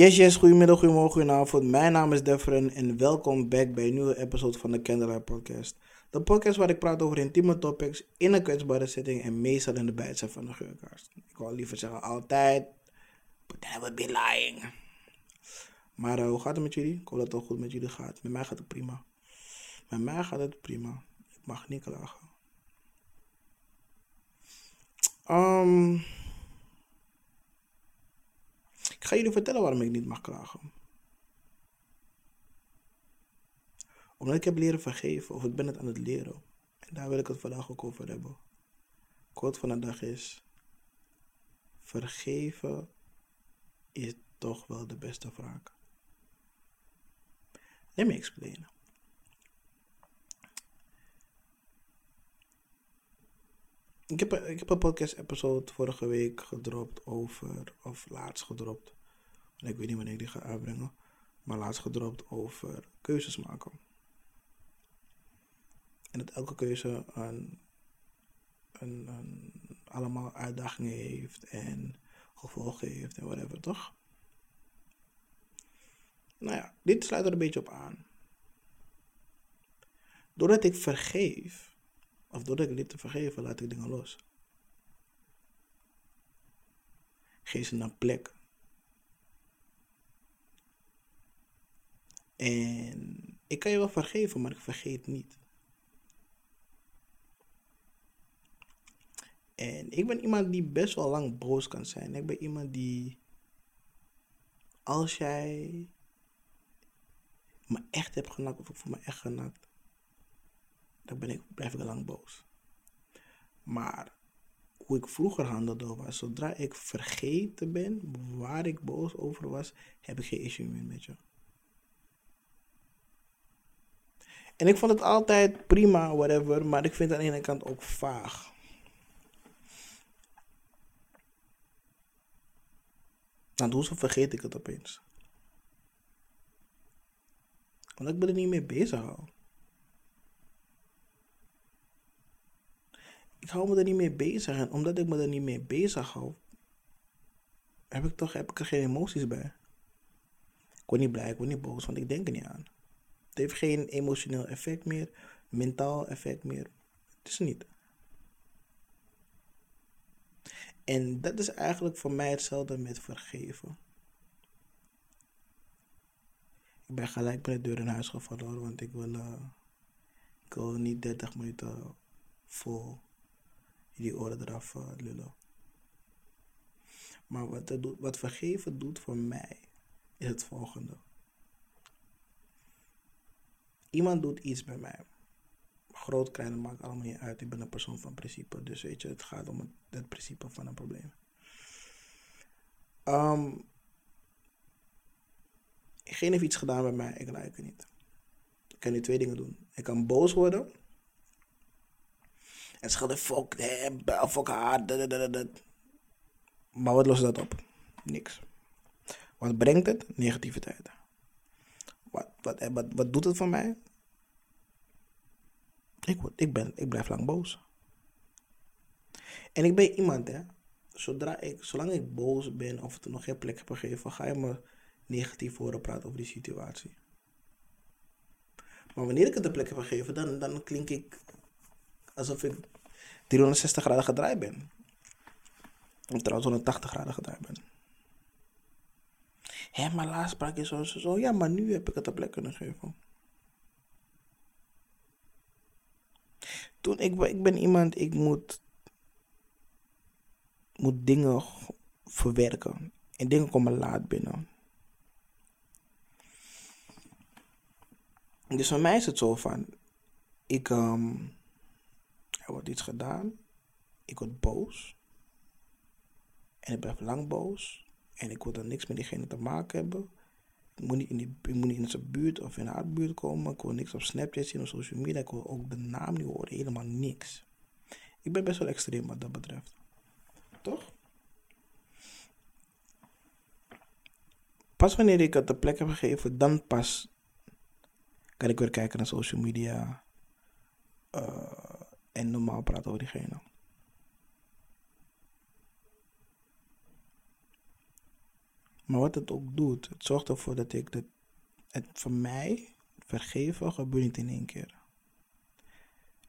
Yes, yes, goedemiddag, goedemorgen, goedenavond. Mijn naam is Defren en welkom back bij een nieuwe episode van de Candlelight Podcast. De podcast waar ik praat over intieme topics in een kwetsbare setting en meestal in de bijzijn van de geurkaars. Ik wil liever zeggen altijd, but I would be lying. Maar uh, hoe gaat het met jullie? Ik hoop dat het goed met jullie gaat. Met mij gaat het prima. Met mij gaat het prima. Ik mag niet klagen. Um, ga jullie vertellen waarom ik niet mag klagen. Omdat ik heb leren vergeven, of ik ben het aan het leren. En daar wil ik het vandaag ook over hebben. Quote van de dag is: Vergeven is toch wel de beste wraak. Let me explain. Ik heb, ik heb een podcast episode vorige week gedropt over, of laatst gedropt. Ik weet niet wanneer ik die ga uitbrengen. Maar laatst gedropt over keuzes maken. En dat elke keuze een, een, allemaal uitdagingen heeft en gevolgen heeft en whatever, toch? Nou ja, dit sluit er een beetje op aan. Doordat ik vergeef, of doordat ik dit te vergeven, laat ik dingen los. Geef ze een plek. En ik kan je wel vergeven, maar ik vergeet niet. En ik ben iemand die best wel lang boos kan zijn. Ik ben iemand die. Als jij me echt hebt genakt of ik voel me echt genakt, dan ben ik, blijf ik lang boos. Maar hoe ik vroeger handelde was, zodra ik vergeten ben waar ik boos over was, heb ik geen issue meer met je. En ik vond het altijd prima, whatever, maar ik vind het aan de ene kant ook vaag. Dan hoezo vergeet ik het opeens? Omdat ik me er niet mee bezig. Ik hou me er niet mee bezig. En omdat ik me er niet mee bezig hou, heb ik toch heb ik er geen emoties bij. Ik word niet blij, ik word niet boos, want ik denk er niet aan. Het heeft geen emotioneel effect meer, mentaal effect meer. Het is niet. En dat is eigenlijk voor mij hetzelfde met vergeven. Ik ben gelijk met de deur in huis gevallen want ik wil, uh, ik wil niet 30 minuten vol die oren eraf uh, lullen. Maar wat, doet, wat vergeven doet voor mij is het volgende. Iemand doet iets bij mij. Groot, klein, maakt allemaal niet uit. Ik ben een persoon van principe. Dus weet je, het gaat om het, principe van een probleem. Um, Geen heeft iets gedaan bij mij, ik het niet. Ik kan nu twee dingen doen. Ik kan boos worden. En schelden, fuck hem, fuck haar, Maar wat lost dat op? Niks. Wat brengt het? Negativiteit. Wat, wat, wat, wat doet het voor mij? Ik, ik, ben, ik blijf lang boos. En ik ben iemand, hè. Zodra ik, zolang ik boos ben of het nog geen plek heb gegeven, ga je me negatief horen praten over die situatie. Maar wanneer ik het een plek heb gegeven, dan, dan klink ik alsof ik 360 graden gedraaid ben. Of trouwens 180 graden gedraaid ben. Hé, maar laatst sprak je zo, zo, zo. Ja, maar nu heb ik het een plek kunnen geven. Toen, ik, ik ben iemand, ik moet, moet dingen verwerken. En dingen komen laat binnen. Dus voor mij is het zo van, ik, um, er wordt iets gedaan, ik word boos. En ik blijf lang boos. En ik wil dan niks met diegene te maken hebben. Ik moet niet in, die, ik moet niet in zijn buurt of in haar buurt komen. Ik wil niks op Snapchat zien of social media. Ik wil ook de naam niet horen. Helemaal niks. Ik ben best wel extreem wat dat betreft. Toch? Pas wanneer ik het de plek heb gegeven, dan pas kan ik weer kijken naar social media. Uh, en normaal praten over diegene. Maar wat het ook doet, het zorgt ervoor dat ik het, het voor mij vergeven gebeurt niet in één keer.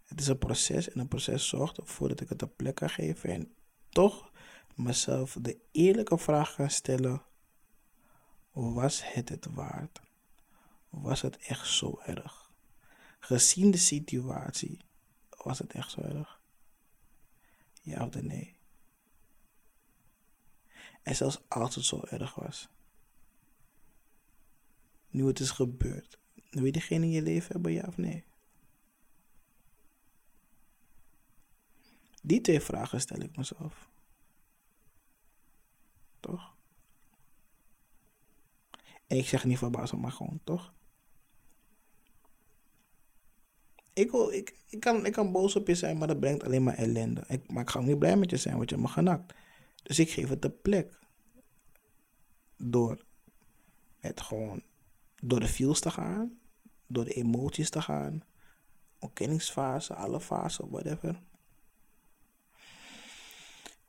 Het is een proces en een proces zorgt ervoor dat ik het een plek kan geven en toch mezelf de eerlijke vraag kan stellen: was het het waard? Was het echt zo erg? Gezien de situatie, was het echt zo erg? Ja of nee? En zelfs als het zo erg was. Nu het is gebeurd. Wil je diegene in je leven hebben, ja of nee? Die twee vragen stel ik mezelf. Toch? En ik zeg niet verbazen, maar gewoon, toch? Ik, wil, ik, ik, kan, ik kan boos op je zijn, maar dat brengt alleen maar ellende. Ik, maar ik ga niet blij met je zijn, want je hebt me genakt. Dus ik geef het de plek. Door het gewoon door de feels te gaan, door de emoties te gaan, ontkenningsfase, alle fasen, whatever.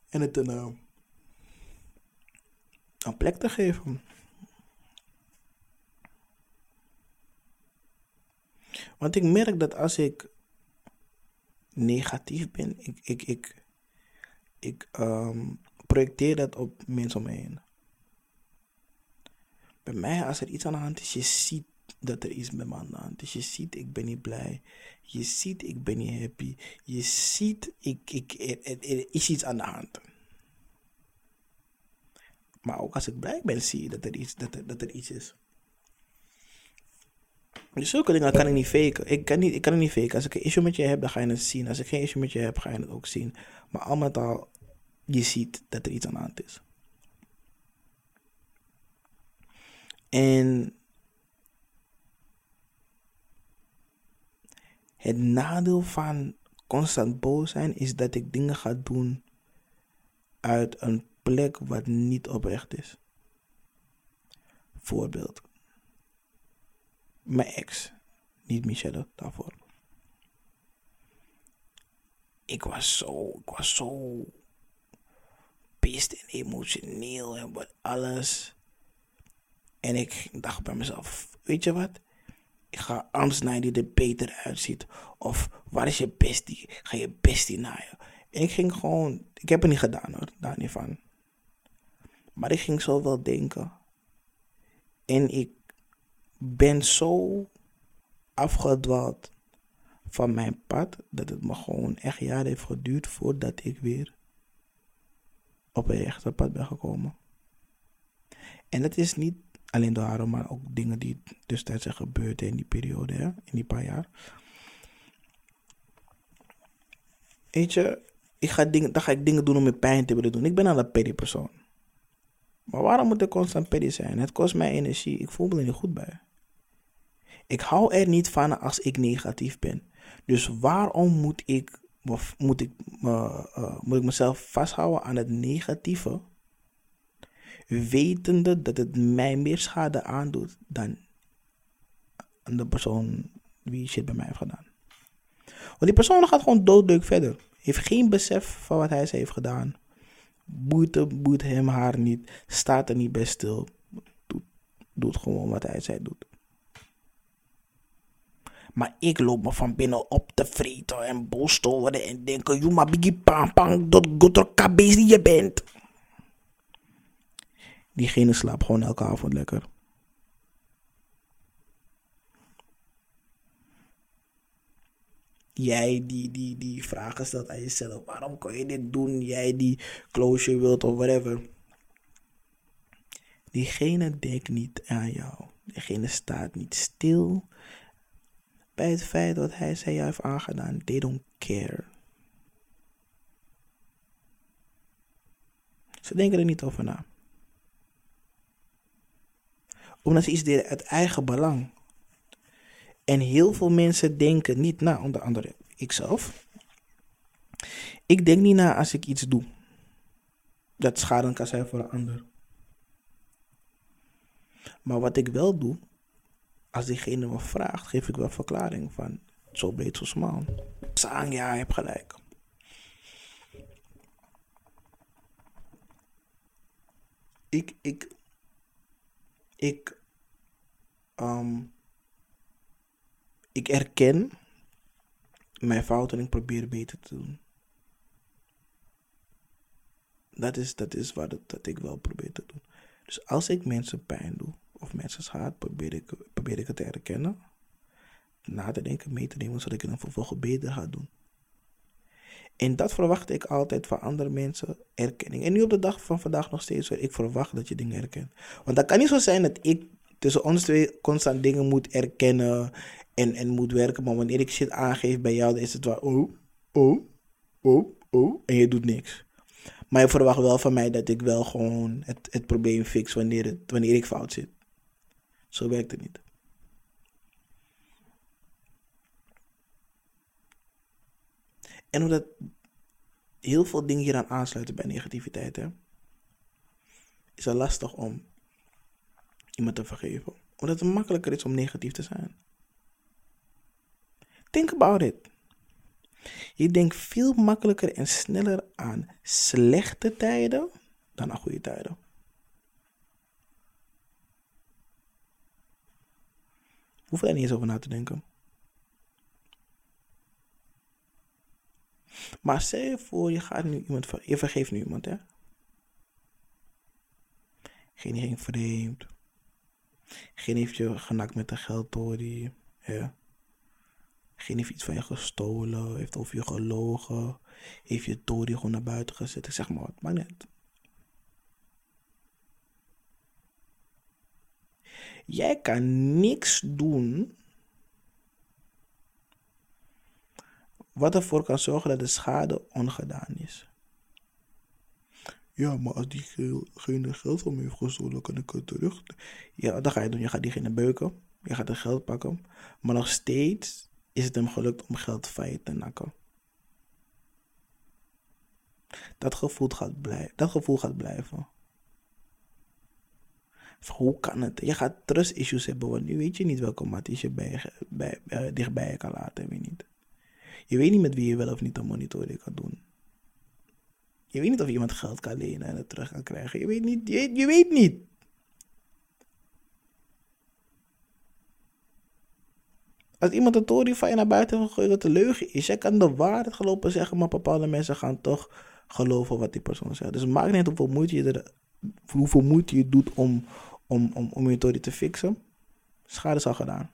En het een, uh, een plek te geven. Want ik merk dat als ik negatief ben, ik, ik, ik, ik um, projecteer dat op mensen om me heen. Bij mij, als er iets aan de hand is, je ziet dat er iets met me aan de hand is. Je ziet, ik ben niet blij. Je ziet, ik ben niet happy. Je ziet, ik, ik, er, is iets aan de hand. Maar ook als ik blij ben, zie je dat er iets, dat er, dat er iets is. Dus zulke dingen kan ik niet faken. Ik kan, niet, ik kan het niet faken. Als ik een issue met je heb, dan ga je het zien. Als ik geen issue met je heb, ga je het ook zien. Maar al met al, je ziet dat er iets aan de hand is. En het nadeel van constant boos zijn is dat ik dingen ga doen uit een plek wat niet oprecht is. Voorbeeld. Mijn ex, niet Michelle, daarvoor. Ik was zo, ik was zo en emotioneel en wat alles. En ik dacht bij mezelf, weet je wat? Ik ga Amsterdam die er beter uitziet. Of waar is je bestie? Ga je bestie naaien. En ik ging gewoon, ik heb het niet gedaan hoor, daar niet van. Maar ik ging zo wel denken. En ik ben zo afgedwaald van mijn pad dat het me gewoon echt jaren heeft geduurd voordat ik weer op een echte pad ben gekomen. En dat is niet alleen door haar, maar ook dingen die tussentijds zijn gebeurd in die periode, hè, in die paar jaar. Weet je, ik ga dingen, dan ga ik dingen doen om je pijn te willen doen. Ik ben al een petty persoon. Maar waarom moet ik constant petty zijn? Het kost mij energie. Ik voel me er niet goed bij. Ik hou er niet van als ik negatief ben. Dus waarom moet ik, moet ik, uh, uh, moet ik mezelf vasthouden aan het negatieve? Wetende dat het mij meer schade aandoet dan aan de persoon wie shit bij mij heeft gedaan. Want die persoon gaat gewoon doodleuk verder. Heeft geen besef van wat hij ze heeft gedaan. Boeit, hem haar niet. Staat er niet bij stil. Doet, doet gewoon wat hij zij doet. Maar ik loop me van binnen op te vreten en boos te worden en denken: maar biggie pang pang, dat gotor die je bent. Diegene slaapt gewoon elke avond lekker. Jij die, die, die vragen stelt aan jezelf. Waarom kan je dit doen? Jij die closure wilt of whatever. Diegene denkt niet aan jou. Diegene staat niet stil bij het feit dat hij zij jou heeft aangedaan. They don't care. Ze denken er niet over na. Omdat ze iets deden uit eigen belang. En heel veel mensen denken niet na, onder andere ikzelf. Ik denk niet na als ik iets doe. Dat schadelijk kan zijn voor een ander. Maar wat ik wel doe, als diegene me vraagt, geef ik wel verklaring van zo breed, zo smal. Zang, ja, je hebt gelijk. Ik, ik, ik, ehm, ik erken mijn fouten en ik probeer beter te doen. Dat is, dat is wat dat ik wel probeer te doen. Dus als ik mensen pijn doe of mensen schaad, probeer ik, probeer ik het te herkennen. Na te denken, mee te nemen, zodat ik het dan vervolgens beter ga doen. En dat verwacht ik altijd van andere mensen, erkenning. En nu op de dag van vandaag nog steeds, ik verwacht dat je dingen herkent. Want dat kan niet zo zijn dat ik tussen ons twee constant dingen moet erkennen en, en moet werken. Maar wanneer ik shit aangeef bij jou, dan is het wel, oh, oh, oh, oh, en je doet niks. Maar je verwacht wel van mij dat ik wel gewoon het, het probleem fix wanneer, het, wanneer ik fout zit. Zo werkt het niet. En omdat heel veel dingen hier aan aansluiten bij negativiteit, hè, is het lastig om iemand te vergeven. Omdat het makkelijker is om negatief te zijn. Think about it. Je denkt veel makkelijker en sneller aan slechte tijden dan aan goede tijden. Hoef er niet eens over na te denken. Maar stel je voor, je gaat nu iemand, je vergeeft nu iemand, hè? Geen ging vreemd. Geen heeft je genakt met de geldtory. Ja. Geen heeft iets van je gestolen. Heeft over je gelogen. Heeft je tory gewoon naar buiten gezet. zeg maar wat, maar net. Jij kan niks doen wat ervoor kan zorgen dat de schade ongedaan is. Ja, maar als diegene geld van me heeft gestolen, kan ik het terug. Ja, dan ga je doen. Je gaat diegene beuken. Je gaat het geld pakken. Maar nog steeds is het hem gelukt om geld je te nakken. Dat gevoel gaat, blijven. dat gevoel gaat blijven. Hoe kan het? Je gaat trust issues hebben, want nu weet je niet welke matties je bij, bij, bij, dichtbij je kan laten. Weet niet. Je weet niet met wie je wel of niet een monitoring kan doen. Je weet niet of iemand geld kan lenen en het terug kan krijgen. Je weet niet. Je, weet niet. Als iemand een tory van je naar buiten gooien, dat een leugen is. Jij kan de waarheid gelopen zeggen, maar bepaalde mensen gaan toch geloven wat die persoon zegt. Dus het maakt niet hoeveel moeite je, er, hoeveel moeite je doet om, om, om, om je tory te fixen. Schade is al gedaan.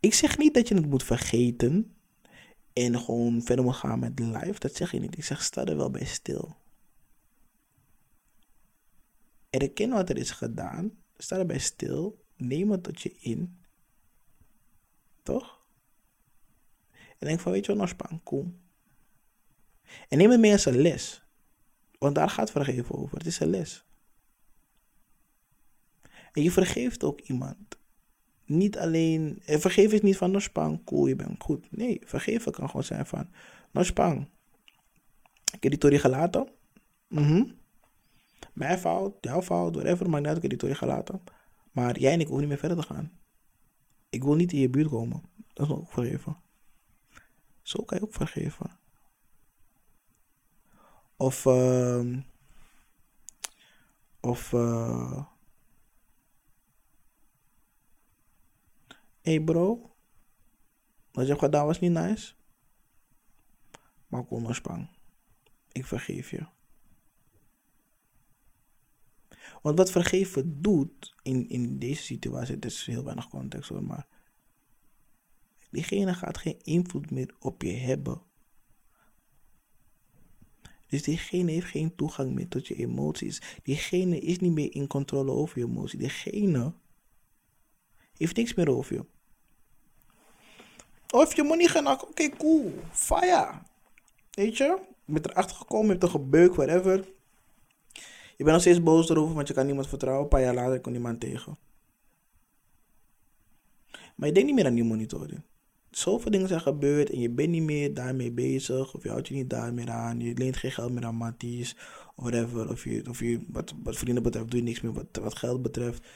Ik zeg niet dat je het moet vergeten en gewoon verder moet gaan met live. Dat zeg je niet. Ik zeg sta er wel bij stil. Erken wat er is gedaan. Sta erbij stil. Neem het tot je in. Toch? En denk van, weet je wat, nou kom. En neem het mee als een les. Want daar gaat vergeven over. Het is een les. En je vergeeft ook iemand niet alleen. Eh, vergeven is niet van Nospang, cool, je bent goed. Nee, vergeven kan gewoon zijn van Nospang. Ik heb die Tori gelaten. Mhm. Mijn fout, jouw fout, whatever, maar net, ik heb die gelaten. Maar jij en ik hoeven niet meer verder te gaan. Ik wil niet in je buurt komen. Dat is ook vergeven. Zo kan je ook vergeven. Of, uh, of, uh, hey bro, wat je hebt gedaan was niet nice. Maar kom maar spang. Ik vergeef je. Want wat vergeven doet in, in deze situatie, het is heel weinig context hoor, maar diegene gaat geen invloed meer op je hebben. Dus diegene heeft geen toegang meer tot je emoties. Diegene is niet meer in controle over je emoties. Diegene heeft niks meer over je. Of je moet niet gaan, oké, cool, fire. Weet je? Je bent erachter gekomen, je hebt een gebeuk, whatever. Je bent nog steeds boos erover, want je kan niemand vertrouwen. Een paar jaar later komt niemand tegen. Maar je denkt niet meer aan die monitoring. Zoveel dingen zijn gebeurd en je bent niet meer daarmee bezig. Of je houdt je niet daarmee aan. Je leent geen geld meer aan Matties. Of whatever. Of je, of je wat, wat vrienden betreft, doe je niks meer wat, wat geld betreft.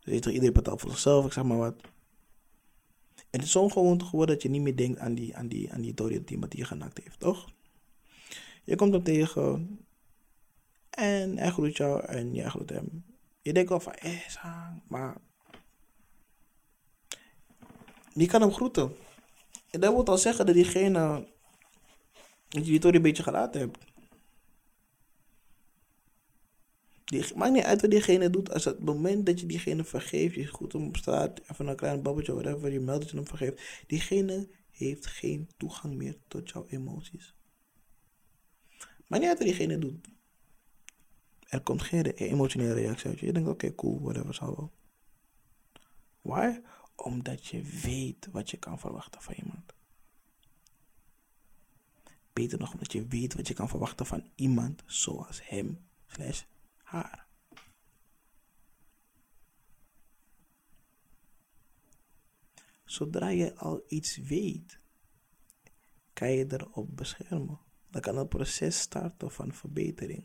Dus iedereen betaalt voor zichzelf, ik zeg maar wat. En het is zo'n gewoonte geworden dat je niet meer denkt aan die, aan die, aan die dode die je genakt heeft, toch? Je komt hem tegen En hij groet jou en jij groet hem. Je denkt wel van, eh, maar... Je kan hem groeten. En dat wil al zeggen dat diegene... Dat je die toch een beetje gelaten hebt. Die, maakt niet uit wat diegene doet. Als het moment dat je diegene vergeeft, je goed hem op straat, even een klein babbeltje, whatever, je meldt je hem vergeeft. Diegene heeft geen toegang meer tot jouw emoties. Maar niet uit wat diegene doet. Er komt geen emotionele reactie uit je. Denkt, oké, cool, whatever, zal wel. Why? Omdat je weet wat je kan verwachten van iemand. Beter nog, omdat je weet wat je kan verwachten van iemand zoals hem slash haar. Zodra je al iets weet, kan je erop beschermen. Dan kan het proces starten van verbetering.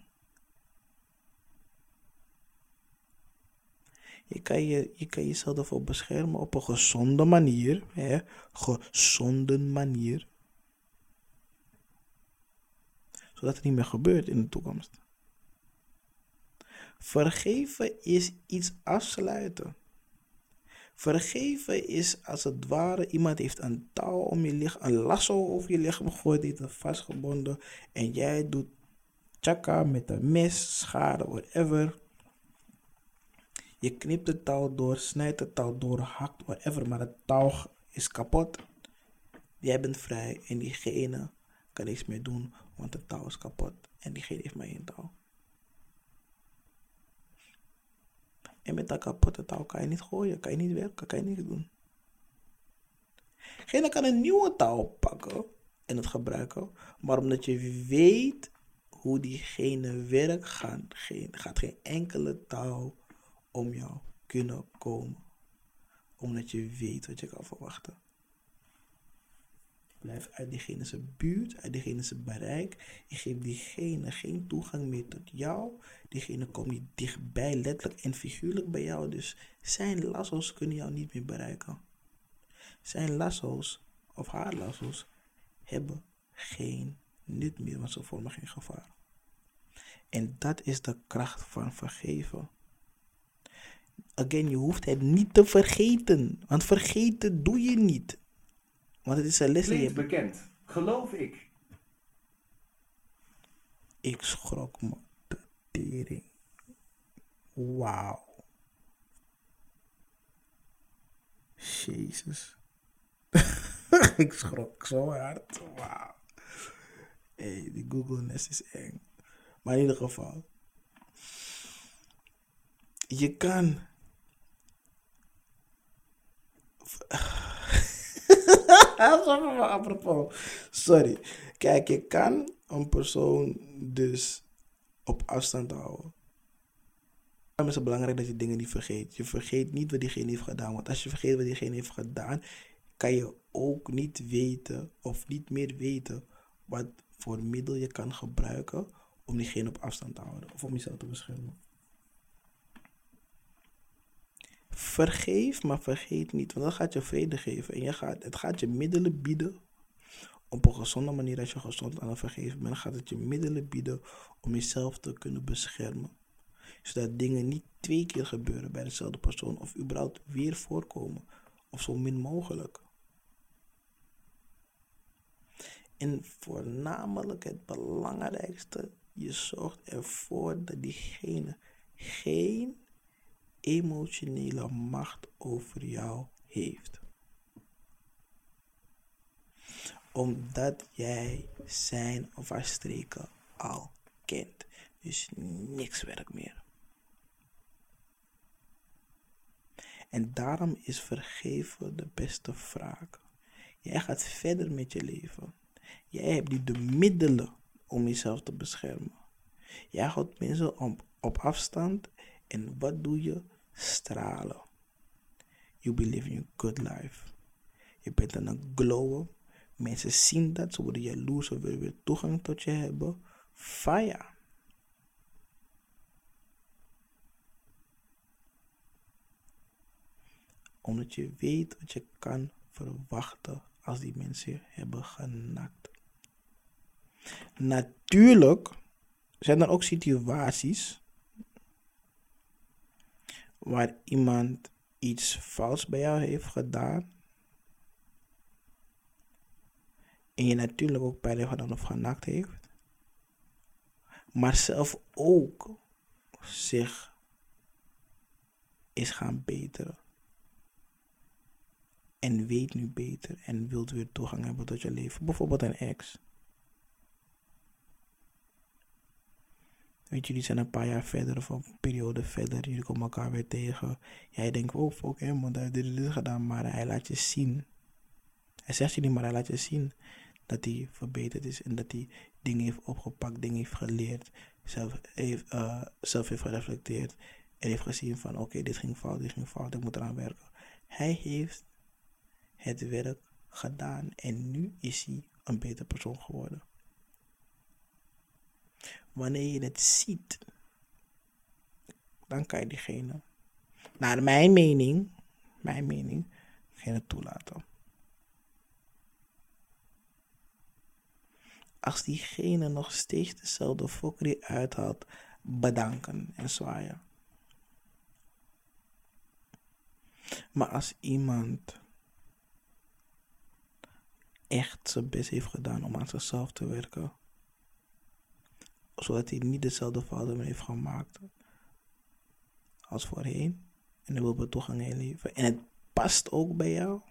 Je kan, je, je kan jezelf ervoor beschermen op een gezonde manier. Hè? Gezonde manier. Zodat het niet meer gebeurt in de toekomst. Vergeven is iets afsluiten. Vergeven is als het ware, iemand heeft een touw om je lichaam, een lasso over je lichaam gegooid, die het vastgebonden. En jij doet chaka met een mes, schade, whatever. Je knipt het touw door, snijdt het touw door, hakt, whatever, maar het touw is kapot. Jij bent vrij en diegene kan niks meer doen, want het touw is kapot. En diegene heeft maar één touw. En met dat kapotte touw kan je niet gooien, kan je niet werken, kan je niks doen. Geen kan een nieuwe touw pakken en het gebruiken, maar omdat je weet hoe diegene werkt, gaat geen, gaat geen enkele touw om jou kunnen komen. Omdat je weet wat je kan verwachten. Blijf uit diegene zijn buurt, uit diegene zijn bereik. Je geeft diegene geen toegang meer tot jou. Diegene komt niet dichtbij, letterlijk en figuurlijk bij jou. Dus zijn lasso's kunnen jou niet meer bereiken. Zijn lasso's of haar lasso's hebben geen nut meer, want ze vormen geen gevaar. En dat is de kracht van vergeven. Again, je hoeft het niet te vergeten. Want vergeten doe je niet. Want het is een les Klinkt bekend. Geloof ik. Ik schrok me de tering. Wauw. Jezus. ik schrok zo hard. Wauw. Hey, die Google Nest is eng. Maar in ieder geval. Je kan Apropos. Sorry. Kijk, je kan een persoon dus op afstand houden. Daarom is het belangrijk dat je dingen niet vergeet. Je vergeet niet wat diegene heeft gedaan. Want als je vergeet wat diegene heeft gedaan, kan je ook niet weten of niet meer weten wat voor middel je kan gebruiken om diegene op afstand te houden of om jezelf te beschermen. Vergeef, maar vergeet niet, want dat gaat je vrede geven. En je gaat, het gaat je middelen bieden op een gezonde manier. Als je gezond aan het vergeven bent, gaat het je middelen bieden om jezelf te kunnen beschermen. Zodat dingen niet twee keer gebeuren bij dezelfde persoon of überhaupt weer voorkomen. Of zo min mogelijk. En voornamelijk het belangrijkste, je zorgt ervoor dat diegene geen emotionele macht over jou heeft. Omdat jij zijn of haar streken al kent. Dus niks werkt meer. En daarom is vergeven de beste wraak. Jij gaat verder met je leven. Jij hebt niet de middelen om jezelf te beschermen. Jij houdt mensen op afstand en wat doe je? Stralen. You be living a good life. Je bent aan het glowen. Mensen zien dat, ze worden jaloers, ze willen weer toegang tot je hebben. Fire. Omdat je weet wat je kan verwachten als die mensen hebben genakt. Natuurlijk zijn er ook situaties waar iemand iets fout bij jou heeft gedaan. En je natuurlijk ook bij gedaan of genakt heeft. Maar zelf ook zich is gaan beteren. En weet nu beter en wilt weer toegang hebben tot je leven. Bijvoorbeeld een ex. Weet je, die zijn een paar jaar verder of een periode verder. Jullie komen elkaar weer tegen. Jij denkt, oh fuck hem, want hij heeft dit, dit gedaan. Maar hij laat je zien. Hij zegt je niet, maar hij laat je zien dat hij verbeterd is. En dat hij dingen heeft opgepakt, dingen heeft geleerd. Zelf heeft, uh, zelf heeft gereflecteerd. En heeft gezien van, oké, dit ging fout, dit ging fout, ik moet eraan werken. Hij heeft het werk gedaan. En nu is hij een beter persoon geworden wanneer je het ziet, dan kan je diegene, naar mijn mening, mijn mening, geen toelaten. Als diegene nog steeds dezelfde fokkerie uithaalt, bedanken en zwaaien. Maar als iemand echt zijn best heeft gedaan om aan zichzelf te werken, zodat hij niet dezelfde fouten meer heeft gemaakt als voorheen. En hij wil toegang in je leven. En het past ook bij jou.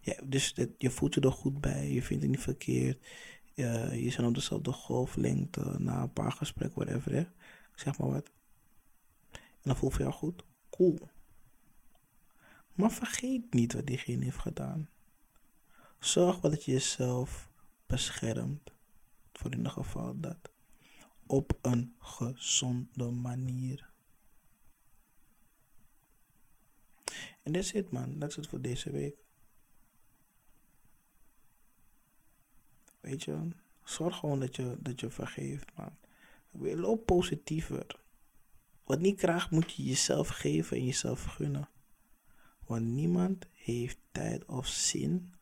Ja, dus je voelt je er goed bij, je vindt het niet verkeerd. Je bent op dezelfde golflengte na een paar gesprekken, whatever. Hè? Zeg maar wat. En dan voelt voor jou goed. Cool. Maar vergeet niet wat diegene heeft gedaan. Zorg wel dat je jezelf beschermt voor in het geval dat op een gezonde manier. En dat is het man, dat is het voor deze week. Weet je, zorg gewoon dat je, dat je vergeeft man. Loop positiever. Wat niet krijgt moet je jezelf geven en jezelf gunnen. Want niemand heeft tijd of zin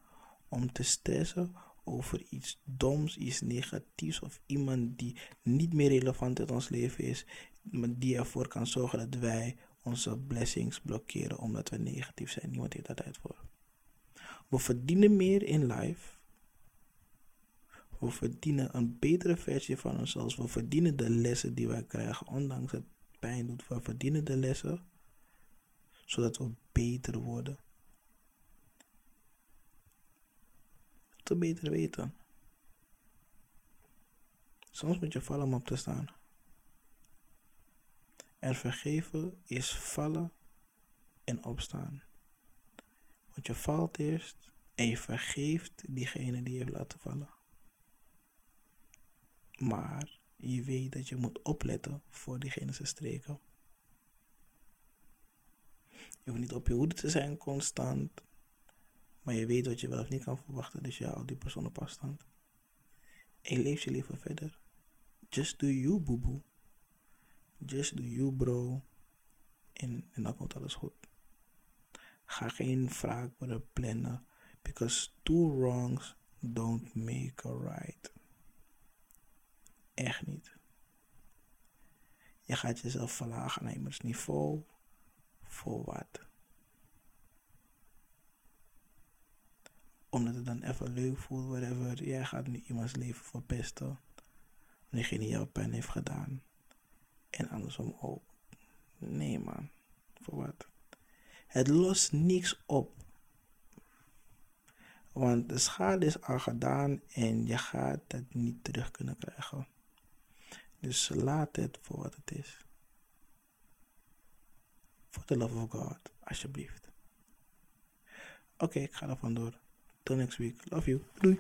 om te stressen over iets doms, iets negatiefs of iemand die niet meer relevant in ons leven is, maar die ervoor kan zorgen dat wij onze blessings blokkeren omdat we negatief zijn. Niemand heeft daar tijd voor. We verdienen meer in life. We verdienen een betere versie van onszelf. We verdienen de lessen die wij krijgen, ondanks het pijn doet. We verdienen de lessen, zodat we beter worden. Te beter weten. Soms moet je vallen om op te staan. En vergeven is vallen en opstaan. Want je valt eerst en je vergeeft diegene die je heeft laten vallen. Maar je weet dat je moet opletten voor diegene zijn streken. Je hoeft niet op je hoede te zijn constant. Maar je weet wat je wel of niet kan verwachten, dus je houdt die persoon op afstand. En je leeft je leven verder. Just do you, boo. Just do you, bro. En, en dan komt alles goed. Ga geen worden plannen. Because two wrongs don't make a right. Echt niet. Je gaat jezelf verlagen naar iemands niveau. Voor wat? Omdat het dan even leuk voelt, whatever. Jij gaat nu iemands leven verpesten. Diegene jouw pijn heeft gedaan. En andersom ook. Nee man, voor wat? Het lost niks op. Want de schade is al gedaan en je gaat het niet terug kunnen krijgen. Dus laat het voor wat het is. For the love of God, alsjeblieft. Oké, ik ga er vandoor. Till next week. Love you. Doei.